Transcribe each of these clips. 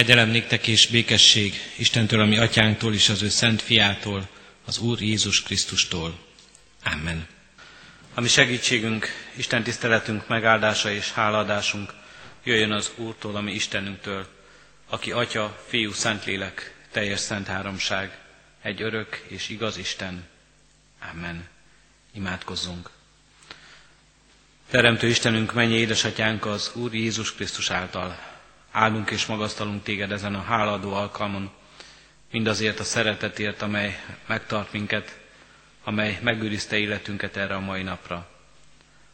Kegyelem néktek és békesség Istentől, ami atyánktól és az ő szent fiától, az Úr Jézus Krisztustól. Amen. Ami segítségünk, Isten tiszteletünk megáldása és háladásunk jöjjön az Úrtól, ami Istenünktől, aki Atya, Fiú, Szentlélek, teljes szent háromság, egy örök és igaz Isten. Amen. Imádkozzunk. Teremtő Istenünk, mennyi édesatyánk az Úr Jézus Krisztus által. Áldunk és magasztalunk téged ezen a háladó alkalmon, mindazért a szeretetért, amely megtart minket, amely megőrizte életünket erre a mai napra.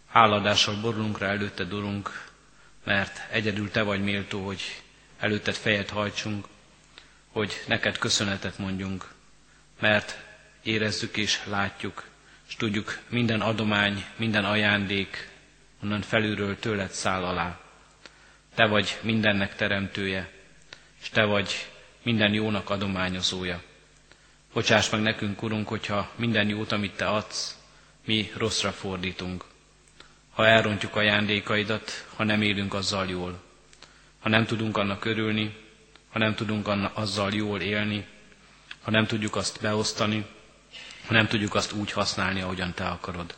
Háladással borulunk rá előtte, Urunk, mert egyedül Te vagy méltó, hogy előtted fejet hajtsunk, hogy neked köszönetet mondjunk, mert érezzük és látjuk, és tudjuk, minden adomány, minden ajándék onnan felülről tőled száll alá. Te vagy mindennek teremtője, és Te vagy minden jónak adományozója. Bocsáss meg nekünk, Urunk, hogyha minden jót, amit Te adsz, mi rosszra fordítunk. Ha elrontjuk ajándékaidat, ha nem élünk azzal jól, ha nem tudunk annak örülni, ha nem tudunk annak azzal jól élni, ha nem tudjuk azt beosztani, ha nem tudjuk azt úgy használni, ahogyan Te akarod.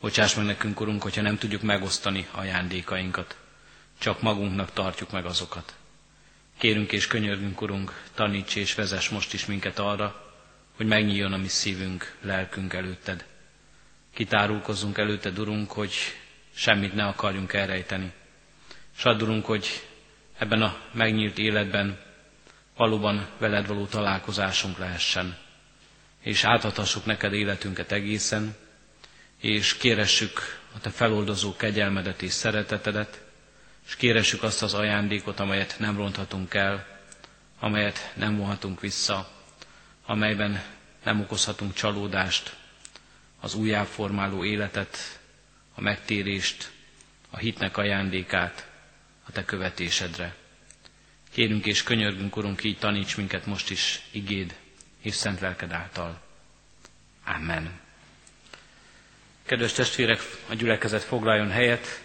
Bocsáss meg nekünk, Urunk, hogyha nem tudjuk megosztani ajándékainkat, csak magunknak tartjuk meg azokat. Kérünk és könyörgünk, Urunk, taníts és vezess most is minket arra, hogy megnyíljon a mi szívünk, lelkünk előtted. Kitárulkozzunk előtted, Urunk, hogy semmit ne akarjunk elrejteni. S Urunk, hogy ebben a megnyílt életben valóban veled való találkozásunk lehessen. És átadhassuk neked életünket egészen, és kéressük a te feloldozó kegyelmedet és szeretetedet, és kéressük azt az ajándékot, amelyet nem ronthatunk el, amelyet nem vonhatunk vissza, amelyben nem okozhatunk csalódást, az újjáformáló életet, a megtérést, a hitnek ajándékát a Te követésedre. Kérünk és könyörgünk, Urunk, így taníts minket most is igéd és szent lelked által. Amen. Kedves testvérek, a gyülekezet foglaljon helyet.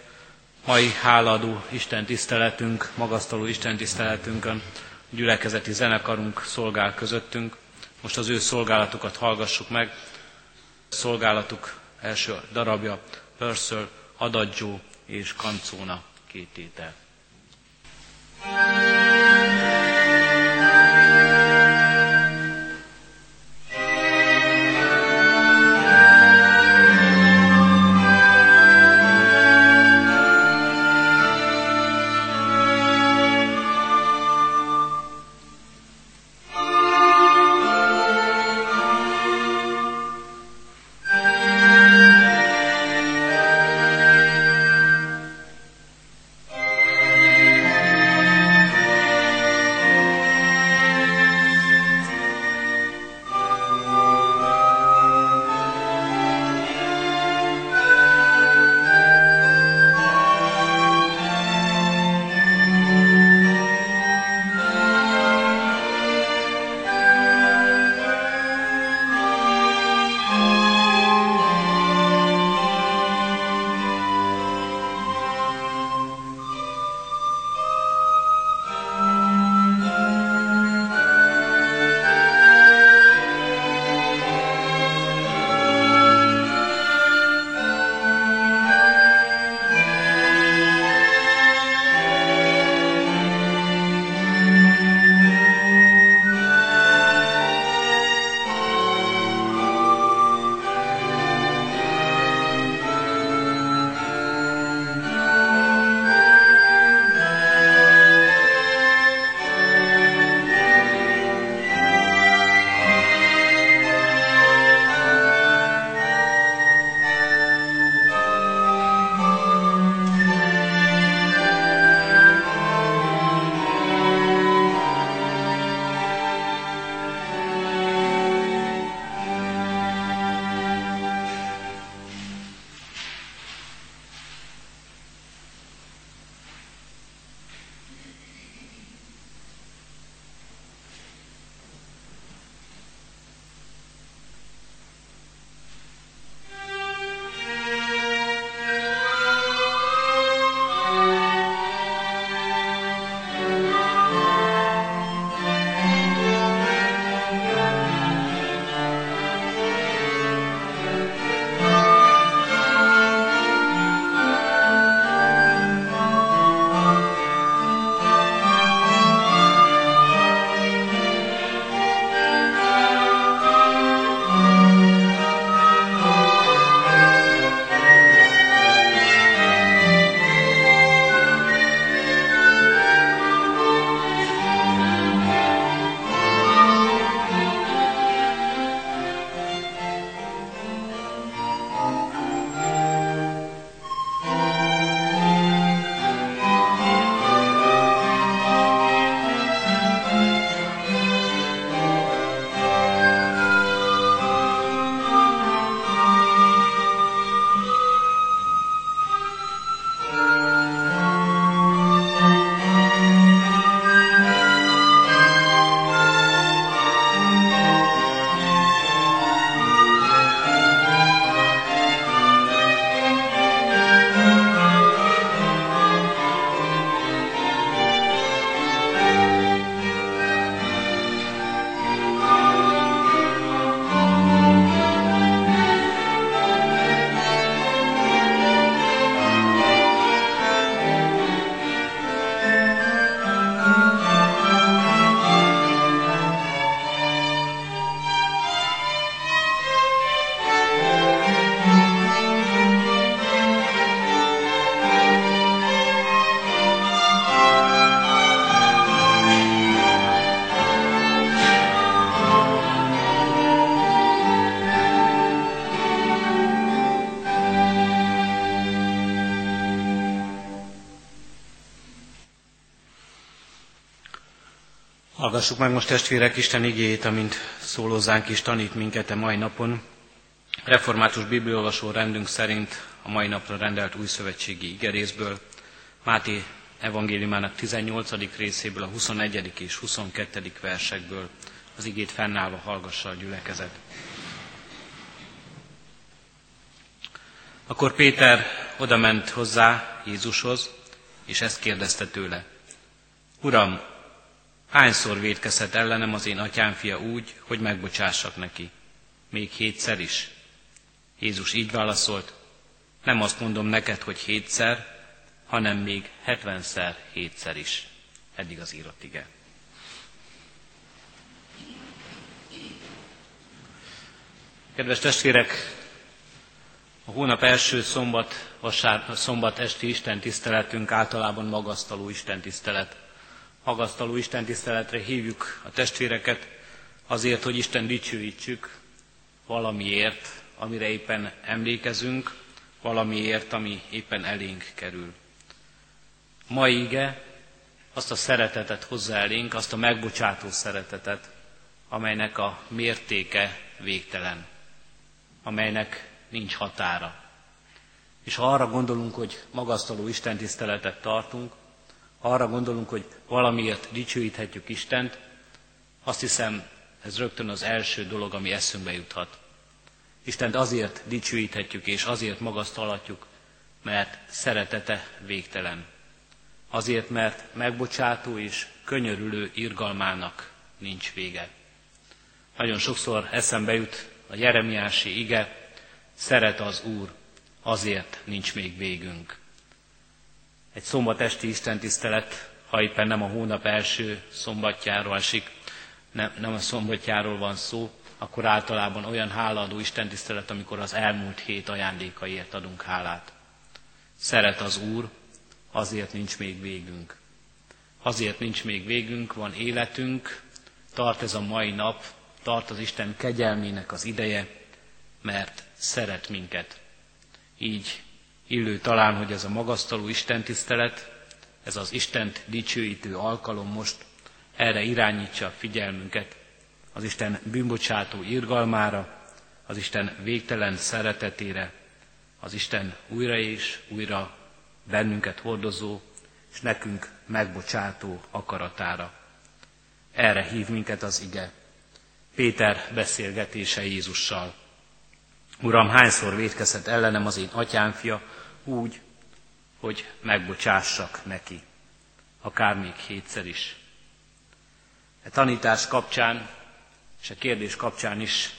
Mai háladó Isten tiszteletünk, magasztaló Isten tiszteletünkön gyülekezeti zenekarunk szolgál közöttünk. Most az ő szolgálatukat hallgassuk meg. Szolgálatuk első darabja Purcell, Adagio és Kancóna két tétel. thank you Hallgassuk meg most testvérek Isten igéjét, amint szólózánk is tanít minket a mai napon. Református bibliolvasó rendünk szerint a mai napra rendelt új szövetségi igerészből, Máté evangéliumának 18. részéből, a 21. és 22. versekből az igét fennállva hallgassa a gyülekezet. Akkor Péter odament hozzá Jézushoz, és ezt kérdezte tőle. Uram, hányszor védkezhet ellenem az én atyám fia úgy, hogy megbocsássak neki? Még hétszer is? Jézus így válaszolt, nem azt mondom neked, hogy hétszer, hanem még hetvenszer, hétszer is. Eddig az írott ige. Kedves testvérek, a hónap első szombat, vasár, szombat esti Isten tiszteletünk általában magasztaló Isten tisztelet. Magasztaló Isten tiszteletre hívjuk a testvéreket azért, hogy Isten dicsőítsük valamiért, amire éppen emlékezünk, valamiért, ami éppen elénk kerül. Mai ige azt a szeretetet hozza elénk, azt a megbocsátó szeretetet, amelynek a mértéke végtelen, amelynek nincs határa. És ha arra gondolunk, hogy magasztaló Isten tiszteletet tartunk, arra gondolunk, hogy valamiért dicsőíthetjük Istent, azt hiszem, ez rögtön az első dolog, ami eszünkbe juthat. Istent azért dicsőíthetjük és azért magasztalhatjuk, mert szeretete végtelen. Azért, mert megbocsátó és könyörülő irgalmának nincs vége. Nagyon sokszor eszembe jut a Jeremiási ige, szeret az Úr, azért nincs még végünk. Egy szombat esti istentisztelet, ha éppen nem a hónap első szombatjáról esik, nem, nem a szombatjáról van szó, akkor általában olyan hálaadó istentisztelet, amikor az elmúlt hét ajándékaiért adunk hálát. Szeret az Úr, azért nincs még végünk. Azért nincs még végünk, van életünk, tart ez a mai nap, tart az Isten kegyelmének az ideje, mert szeret minket. Így illő talán, hogy ez a magasztaló Isten tisztelet, ez az Istent dicsőítő alkalom most erre irányítsa a figyelmünket, az Isten bűnbocsátó irgalmára, az Isten végtelen szeretetére, az Isten újra és újra bennünket hordozó és nekünk megbocsátó akaratára. Erre hív minket az ige. Péter beszélgetése Jézussal. Uram, hányszor védkezett ellenem az én atyám fia, úgy, hogy megbocsássak neki, akár még hétszer is. E tanítás kapcsán és a kérdés kapcsán is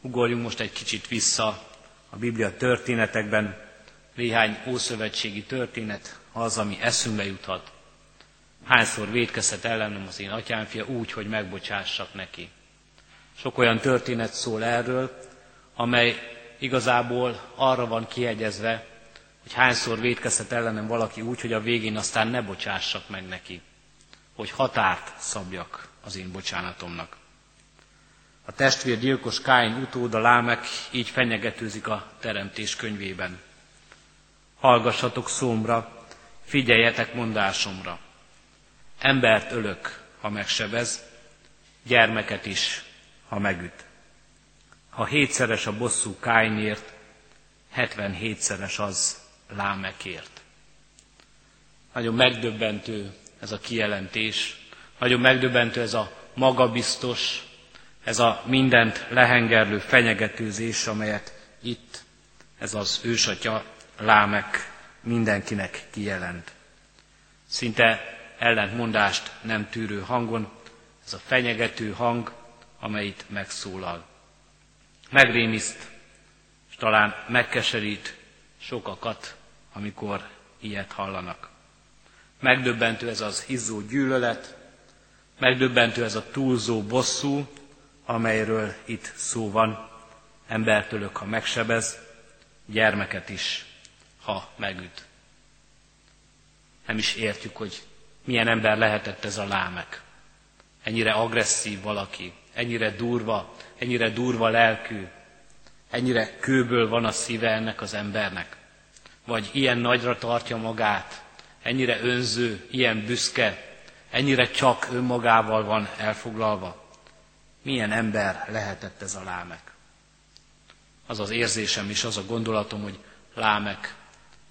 ugorjunk most egy kicsit vissza a Biblia történetekben, néhány ószövetségi történet az, ami eszünkbe juthat. Hányszor védkezett ellenem az én atyám fia úgy, hogy megbocsássak neki. Sok olyan történet szól erről, amely igazából arra van kiegyezve, hogy hányszor védkezett ellenem valaki úgy, hogy a végén aztán ne bocsássak meg neki, hogy határt szabjak az én bocsánatomnak. A testvér gyilkos Káin utóda Lámek így fenyegetőzik a teremtés könyvében. Hallgassatok szómra, figyeljetek mondásomra. Embert ölök, ha megsebez, gyermeket is, ha megüt. Ha hétszeres a bosszú Káinért, 77-szeres az Lámekért. Nagyon megdöbbentő ez a kijelentés, nagyon megdöbbentő ez a magabiztos, ez a mindent lehengerlő fenyegetőzés, amelyet itt ez az ősatya Lámek mindenkinek kijelent. Szinte ellentmondást nem tűrő hangon, ez a fenyegető hang, amelyit megszólal. Megrémiszt, és talán megkeserít sokakat, amikor ilyet hallanak. Megdöbbentő ez az izzó gyűlölet, megdöbbentő ez a túlzó bosszú, amelyről itt szó van, embertől, ha megsebez, gyermeket is, ha megüt. Nem is értjük, hogy milyen ember lehetett ez a lámek. Ennyire agresszív valaki, ennyire durva, ennyire durva lelkű, ennyire kőből van a szíve ennek az embernek. Vagy ilyen nagyra tartja magát, ennyire önző, ilyen büszke, ennyire csak önmagával van elfoglalva. Milyen ember lehetett ez a lámek? Az az érzésem és az a gondolatom, hogy lámek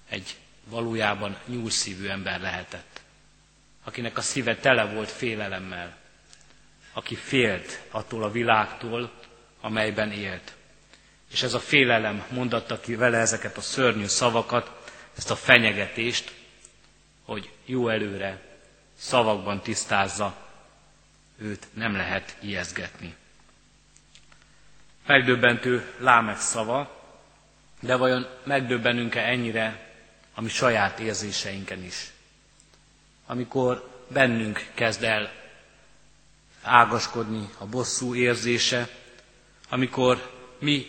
egy valójában nyúlszívű ember lehetett, akinek a szíve tele volt félelemmel, aki félt attól a világtól, amelyben élt. És ez a félelem mondatta ki vele ezeket a szörnyű szavakat, ezt a fenyegetést, hogy jó előre szavakban tisztázza, őt nem lehet ijeszgetni. Megdöbbentő Lámek szava, de vajon megdöbbenünk-e ennyire a mi saját érzéseinken is? Amikor bennünk kezd el ágaskodni a bosszú érzése, amikor mi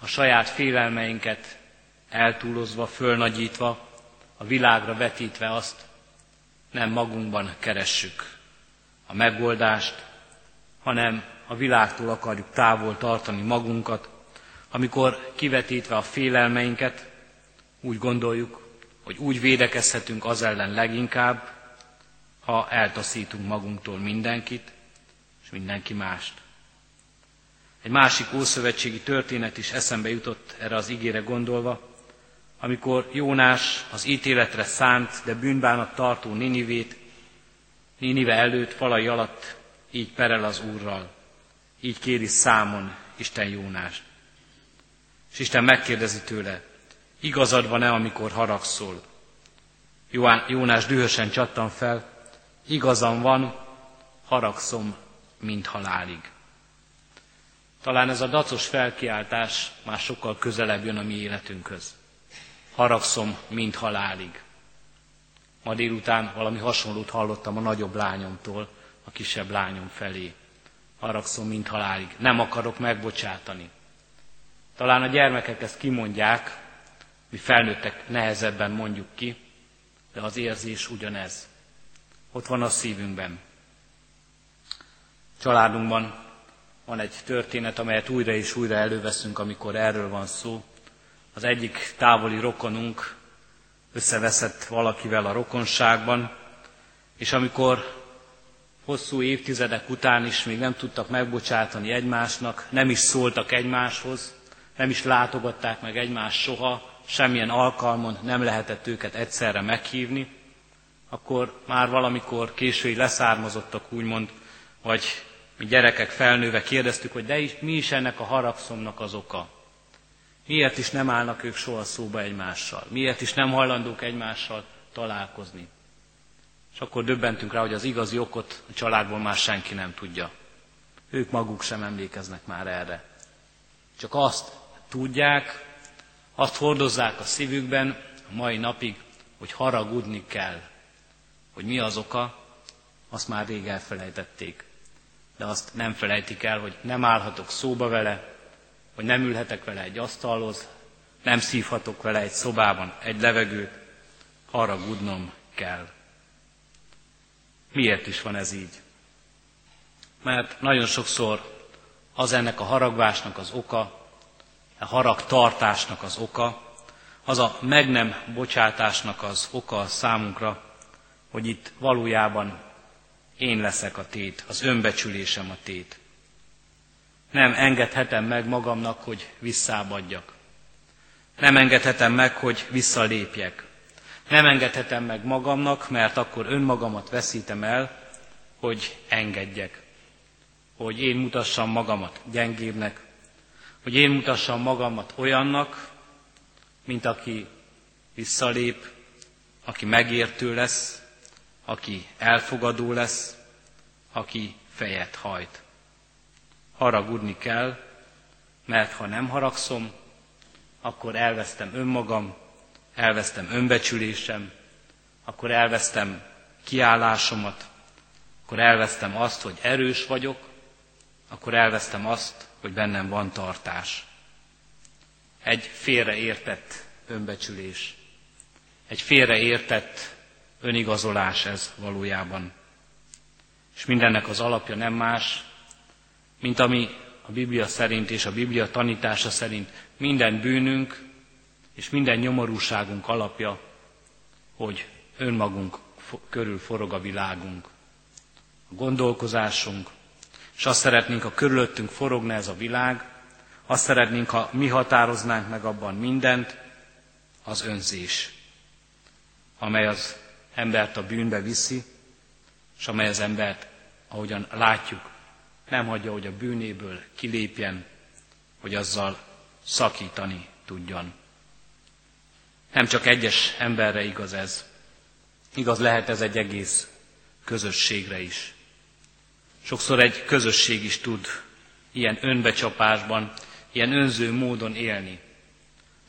a saját félelmeinket eltúlozva, fölnagyítva, a világra vetítve azt, nem magunkban keressük a megoldást, hanem a világtól akarjuk távol tartani magunkat, amikor kivetítve a félelmeinket úgy gondoljuk, hogy úgy védekezhetünk az ellen leginkább, ha eltaszítunk magunktól mindenkit, mindenki mást. Egy másik ószövetségi történet is eszembe jutott erre az ígére gondolva, amikor Jónás az ítéletre szánt, de bűnbánat tartó Ninivét, Ninive előtt falai alatt így perel az Úrral, így kéri számon Isten Jónást. És Isten megkérdezi tőle, igazad van-e, amikor haragszol? Jónás dühösen csattan fel, igazam van, haragszom, mint halálig. Talán ez a dacos felkiáltás már sokkal közelebb jön a mi életünkhöz. Haragszom, mint halálig. Ma délután valami hasonlót hallottam a nagyobb lányomtól, a kisebb lányom felé. Haragszom, mint halálig. Nem akarok megbocsátani. Talán a gyermekek ezt kimondják, mi felnőttek nehezebben mondjuk ki, de az érzés ugyanez. Ott van a szívünkben. Családunkban van egy történet, amelyet újra és újra előveszünk, amikor erről van szó. Az egyik távoli rokonunk összeveszett valakivel a rokonságban, és amikor hosszú évtizedek után is még nem tudtak megbocsátani egymásnak, nem is szóltak egymáshoz, nem is látogatták meg egymást soha, semmilyen alkalmon nem lehetett őket egyszerre meghívni, akkor már valamikor késői leszármazottak úgymond, vagy mi gyerekek felnőve kérdeztük, hogy de is, mi is ennek a haragszomnak az oka. Miért is nem állnak ők soha szóba egymással? Miért is nem hajlandók egymással találkozni? És akkor döbbentünk rá, hogy az igazi okot a családból már senki nem tudja. Ők maguk sem emlékeznek már erre. Csak azt tudják, azt hordozzák a szívükben a mai napig, hogy haragudni kell. Hogy mi az oka, azt már rég elfelejtették. De azt nem felejtik el, hogy nem állhatok szóba vele, hogy nem ülhetek vele egy asztalhoz, nem szívhatok vele egy szobában egy levegőt, haragudnom kell. Miért is van ez így? Mert nagyon sokszor az ennek a haragvásnak az oka, a haragtartásnak az oka, az a meg nem bocsátásnak az oka számunkra, hogy itt valójában én leszek a tét, az önbecsülésem a tét. Nem engedhetem meg magamnak, hogy visszábadjak. Nem engedhetem meg, hogy visszalépjek. Nem engedhetem meg magamnak, mert akkor önmagamat veszítem el, hogy engedjek. Hogy én mutassam magamat gyengébbnek, hogy én mutassam magamat olyannak, mint aki visszalép, aki megértő lesz, aki elfogadó lesz, aki fejet hajt. Haragudni kell, mert ha nem haragszom, akkor elvesztem önmagam, elvesztem önbecsülésem, akkor elvesztem kiállásomat, akkor elvesztem azt, hogy erős vagyok, akkor elvesztem azt, hogy bennem van tartás. Egy félreértett önbecsülés, egy félreértett önigazolás ez valójában. És mindennek az alapja nem más, mint ami a Biblia szerint és a Biblia tanítása szerint minden bűnünk és minden nyomorúságunk alapja, hogy önmagunk körül forog a világunk. a gondolkozásunk, és azt szeretnénk, ha körülöttünk forogna ez a világ, azt szeretnénk, ha mi határoznánk meg abban mindent, az önzés, amely az embert a bűnbe viszi, és amely az embert, ahogyan látjuk, nem hagyja, hogy a bűnéből kilépjen, hogy azzal szakítani tudjon. Nem csak egyes emberre igaz ez, igaz lehet ez egy egész közösségre is. Sokszor egy közösség is tud ilyen önbecsapásban, ilyen önző módon élni.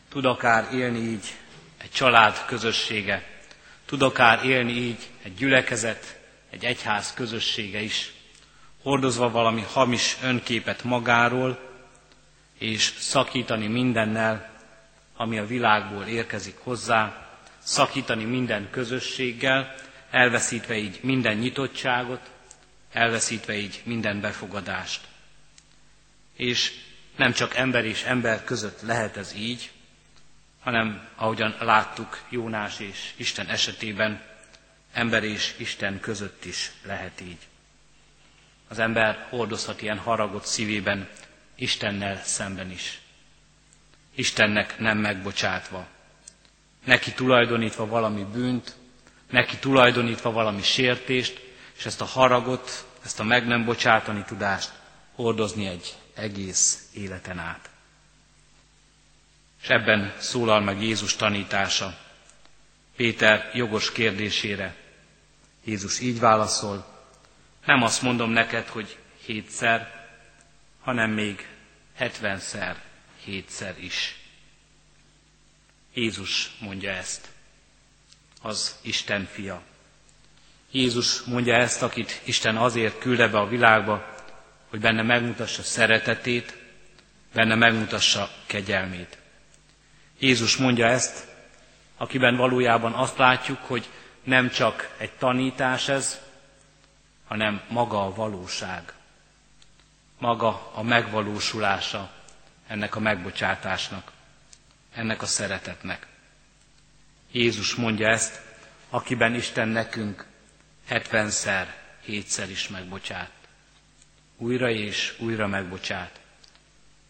Tud akár élni így egy család közössége, tud akár élni így egy gyülekezet, egy egyház közössége is, hordozva valami hamis önképet magáról, és szakítani mindennel, ami a világból érkezik hozzá, szakítani minden közösséggel, elveszítve így minden nyitottságot, elveszítve így minden befogadást. És nem csak ember és ember között lehet ez így, hanem ahogyan láttuk Jónás és Isten esetében, ember és Isten között is lehet így. Az ember hordozhat ilyen haragot szívében Istennel szemben is. Istennek nem megbocsátva. Neki tulajdonítva valami bűnt, neki tulajdonítva valami sértést, és ezt a haragot, ezt a meg nem bocsátani tudást hordozni egy egész életen át. És ebben szólal meg Jézus tanítása. Péter jogos kérdésére. Jézus így válaszol, nem azt mondom neked, hogy hétszer, hanem még hetvenszer, hétszer is. Jézus mondja ezt, az Isten fia. Jézus mondja ezt, akit Isten azért külde be a világba, hogy benne megmutassa szeretetét, benne megmutassa kegyelmét. Jézus mondja ezt, akiben valójában azt látjuk, hogy nem csak egy tanítás ez, hanem maga a valóság, maga a megvalósulása ennek a megbocsátásnak, ennek a szeretetnek. Jézus mondja ezt, akiben Isten nekünk hetvenszer, hétszer is megbocsát. Újra és újra megbocsát.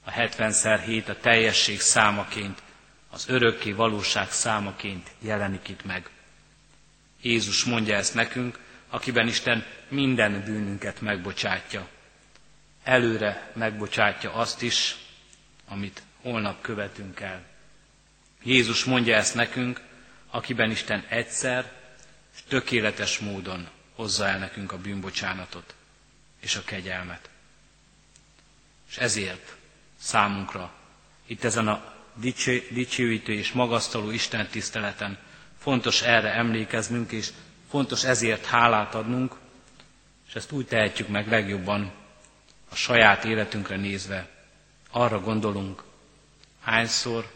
A hetvenszer hét a teljesség számaként, az örökké valóság számaként jelenik itt meg. Jézus mondja ezt nekünk, akiben Isten minden bűnünket megbocsátja. Előre megbocsátja azt is, amit holnap követünk el. Jézus mondja ezt nekünk, akiben Isten egyszer és tökéletes módon hozza el nekünk a bűnbocsánatot és a kegyelmet. És ezért számunkra itt ezen a dicsőítő és magasztaló Isten tiszteleten fontos erre emlékeznünk, és fontos ezért hálát adnunk, és ezt úgy tehetjük meg legjobban a saját életünkre nézve. Arra gondolunk, hányszor,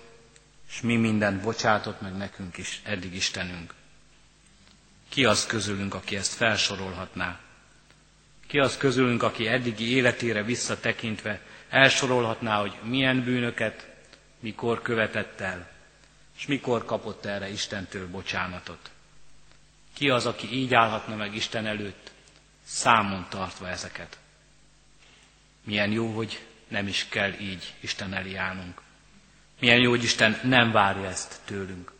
és mi mindent bocsátott meg nekünk is eddig Istenünk. Ki az közülünk, aki ezt felsorolhatná? Ki az közülünk, aki eddigi életére visszatekintve elsorolhatná, hogy milyen bűnöket, mikor követett el, és mikor kapott erre Istentől bocsánatot? Ki az, aki így állhatna meg Isten előtt, számon tartva ezeket? Milyen jó, hogy nem is kell így Isten elé állnunk. Milyen jó, hogy Isten nem várja ezt tőlünk,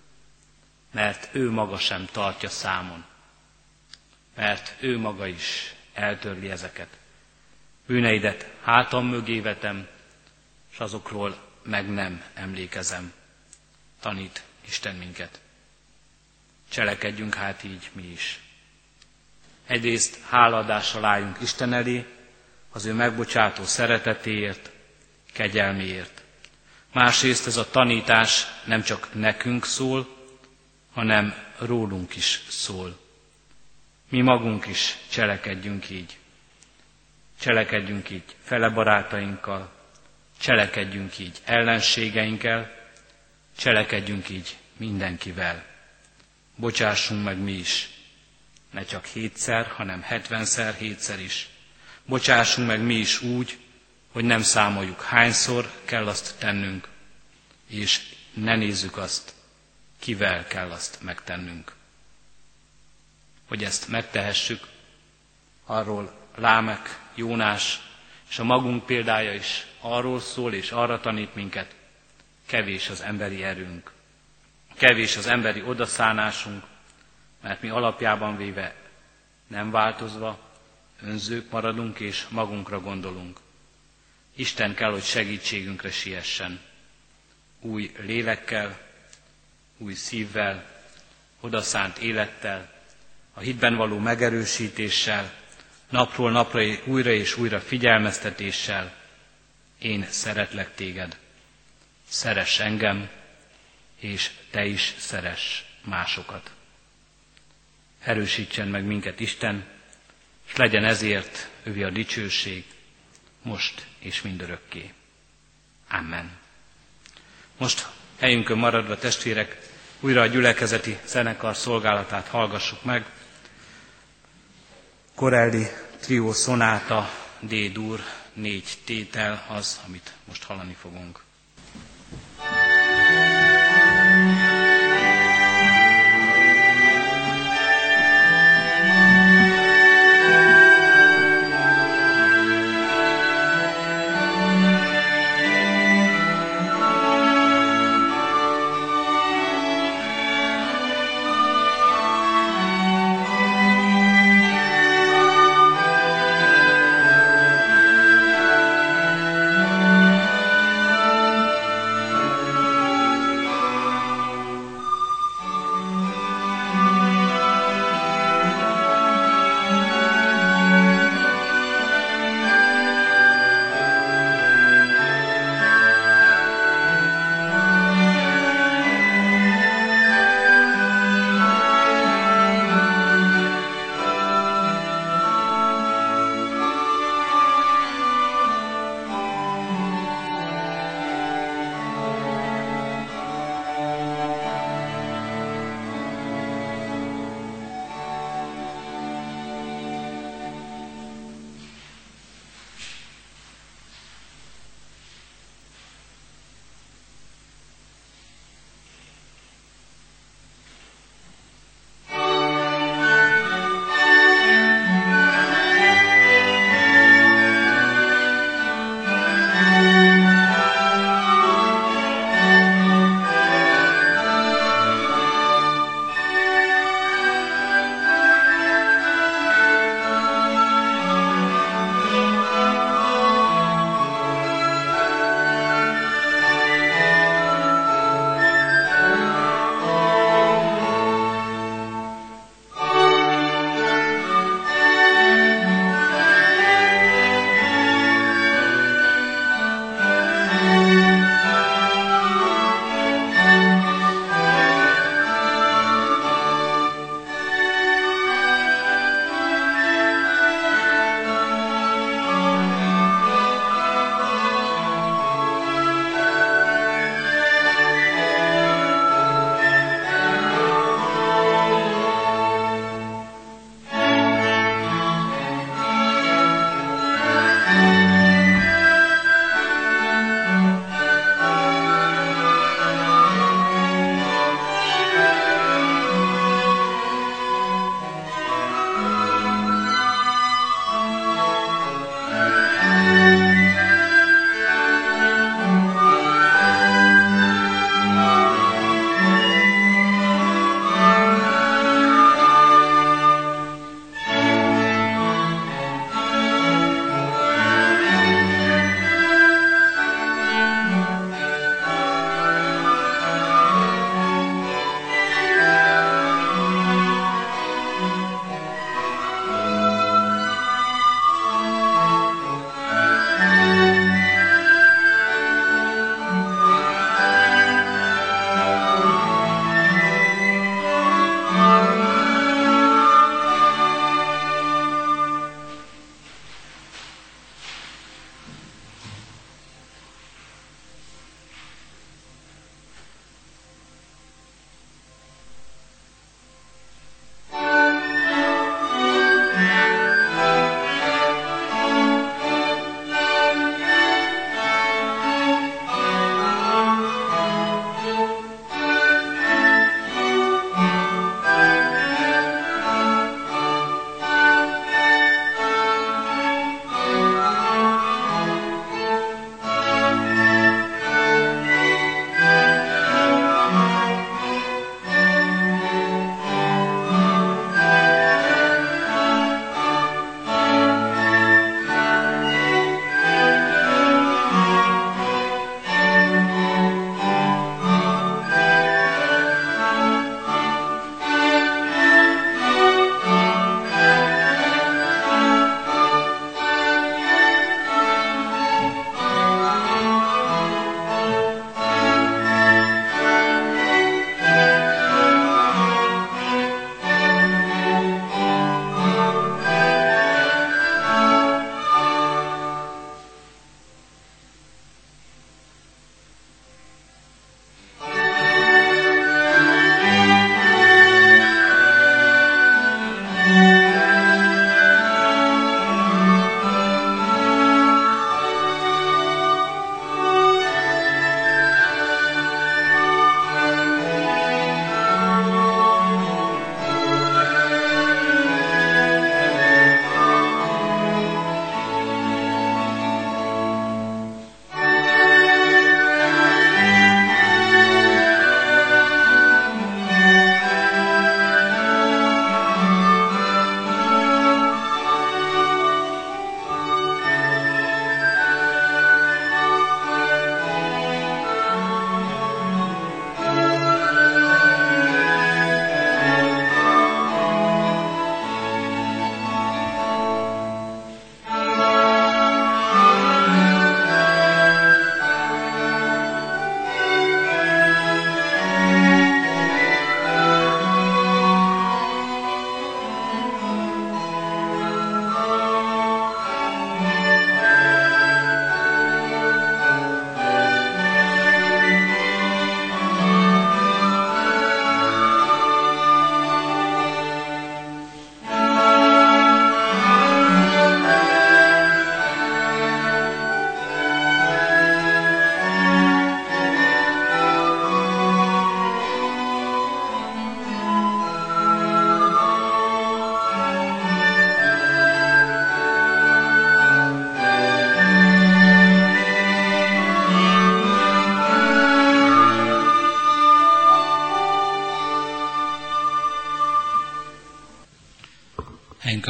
mert ő maga sem tartja számon, mert ő maga is eltörli ezeket. Bűneidet hátam mögé vetem, és azokról meg nem emlékezem. Tanít Isten minket. Cselekedjünk hát így mi is. Egyrészt háladással álljunk Isten elé, az ő megbocsátó szeretetéért, kegyelméért. Másrészt ez a tanítás nem csak nekünk szól, hanem rólunk is szól. Mi magunk is cselekedjünk így. Cselekedjünk így fele barátainkkal, cselekedjünk így ellenségeinkkel, cselekedjünk így mindenkivel. Bocsássunk meg mi is, ne csak hétszer, hanem hetvenszer, hétszer is. Bocsássunk meg mi is úgy, hogy nem számoljuk hányszor kell azt tennünk, és ne nézzük azt, kivel kell azt megtennünk. Hogy ezt megtehessük, arról Lámek, Jónás és a magunk példája is arról szól és arra tanít minket, kevés az emberi erőnk, kevés az emberi odaszánásunk, mert mi alapjában véve nem változva, önzők maradunk és magunkra gondolunk. Isten kell, hogy segítségünkre siessen. Új lélekkel, új szívvel, odaszánt élettel, a hitben való megerősítéssel, napról napra újra és újra figyelmeztetéssel, én szeretlek téged, szeress engem, és te is szeress másokat. Erősítsen meg minket Isten, és legyen ezért ővi a dicsőség, most és mindörökké. Amen. Most helyünkön maradva testvérek, újra a gyülekezeti zenekar szolgálatát hallgassuk meg. Korelli trió szonáta D-dur négy tétel az, amit most hallani fogunk.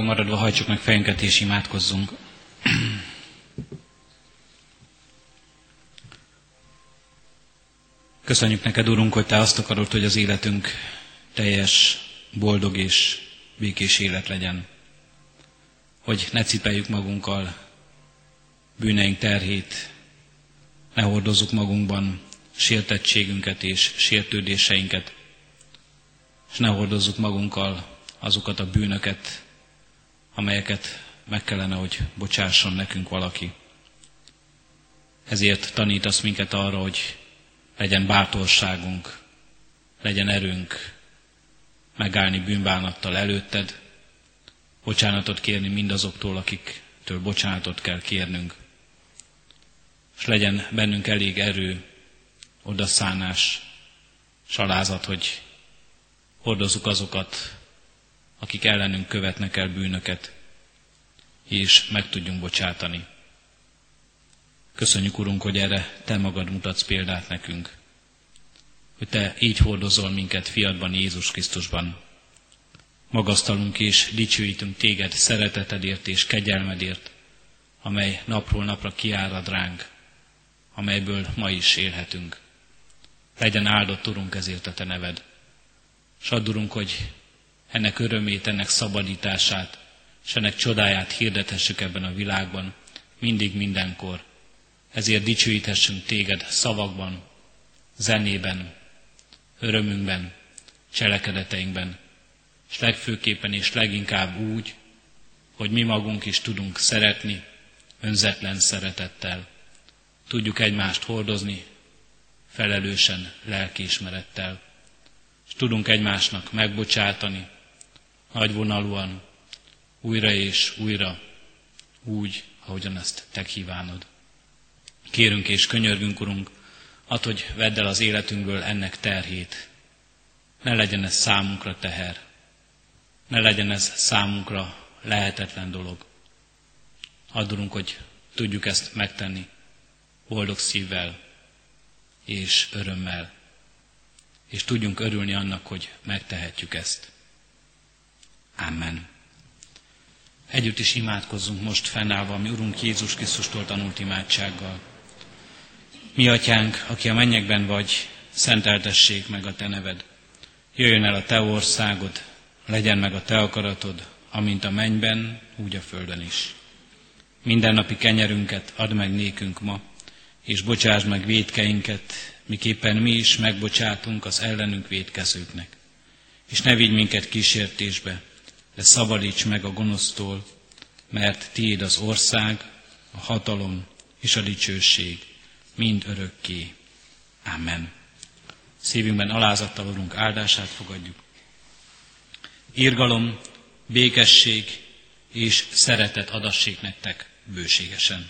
Maradva hajtsuk meg fejünket és imádkozzunk. Köszönjük neked, Urunk, hogy Te azt akarod, hogy az életünk teljes, boldog és békés élet legyen. Hogy ne cipeljük magunkkal bűneink terhét, ne hordozzuk magunkban sértettségünket és sértődéseinket, és ne hordozzuk magunkkal azokat a bűnöket, amelyeket meg kellene, hogy bocsásson nekünk valaki. Ezért tanítasz minket arra, hogy legyen bátorságunk, legyen erőnk megállni bűnbánattal előtted, bocsánatot kérni mindazoktól, akiktől bocsánatot kell kérnünk, és legyen bennünk elég erő, odaszánás, salázat, hogy hordozzuk azokat, akik ellenünk követnek el bűnöket, és meg tudjunk bocsátani. Köszönjük, Urunk, hogy erre Te magad mutatsz példát nekünk, hogy Te így hordozol minket fiadban, Jézus Krisztusban. Magasztalunk és dicsőítünk Téged szeretetedért és kegyelmedért, amely napról napra kiárad ránk, amelyből ma is élhetünk. Legyen áldott, Urunk, ezért a Te neved. S add, hogy ennek örömét, ennek szabadítását, és ennek csodáját hirdethessük ebben a világban, mindig, mindenkor. Ezért dicsőíthessünk téged szavakban, zenében, örömünkben, cselekedeteinkben, és legfőképpen és leginkább úgy, hogy mi magunk is tudunk szeretni, önzetlen szeretettel. Tudjuk egymást hordozni, felelősen, lelkiismerettel, és tudunk egymásnak megbocsátani, nagyvonalúan, újra és újra, úgy, ahogyan ezt te kívánod. Kérünk és könyörgünk, Urunk, ad, hogy vedd el az életünkből ennek terhét. Ne legyen ez számunkra teher. Ne legyen ez számunkra lehetetlen dolog. Add, hogy tudjuk ezt megtenni boldog szívvel és örömmel, és tudjunk örülni annak, hogy megtehetjük ezt. Amen. Együtt is imádkozzunk most fennállva, mi Urunk Jézus Krisztustól tanult imádsággal. Mi atyánk, aki a mennyekben vagy, szenteltessék meg a te neved. Jöjjön el a te országod, legyen meg a te akaratod, amint a mennyben, úgy a földön is. Mindennapi kenyerünket add meg nékünk ma, és bocsásd meg védkeinket, miképpen mi is megbocsátunk az ellenünk védkezőknek. És ne vigy minket kísértésbe, de szabadíts meg a gonosztól, mert tiéd az ország, a hatalom és a dicsőség mind örökké. Amen. Szívünkben alázattal Urunk áldását fogadjuk. Írgalom, békesség és szeretet adassék nektek bőségesen.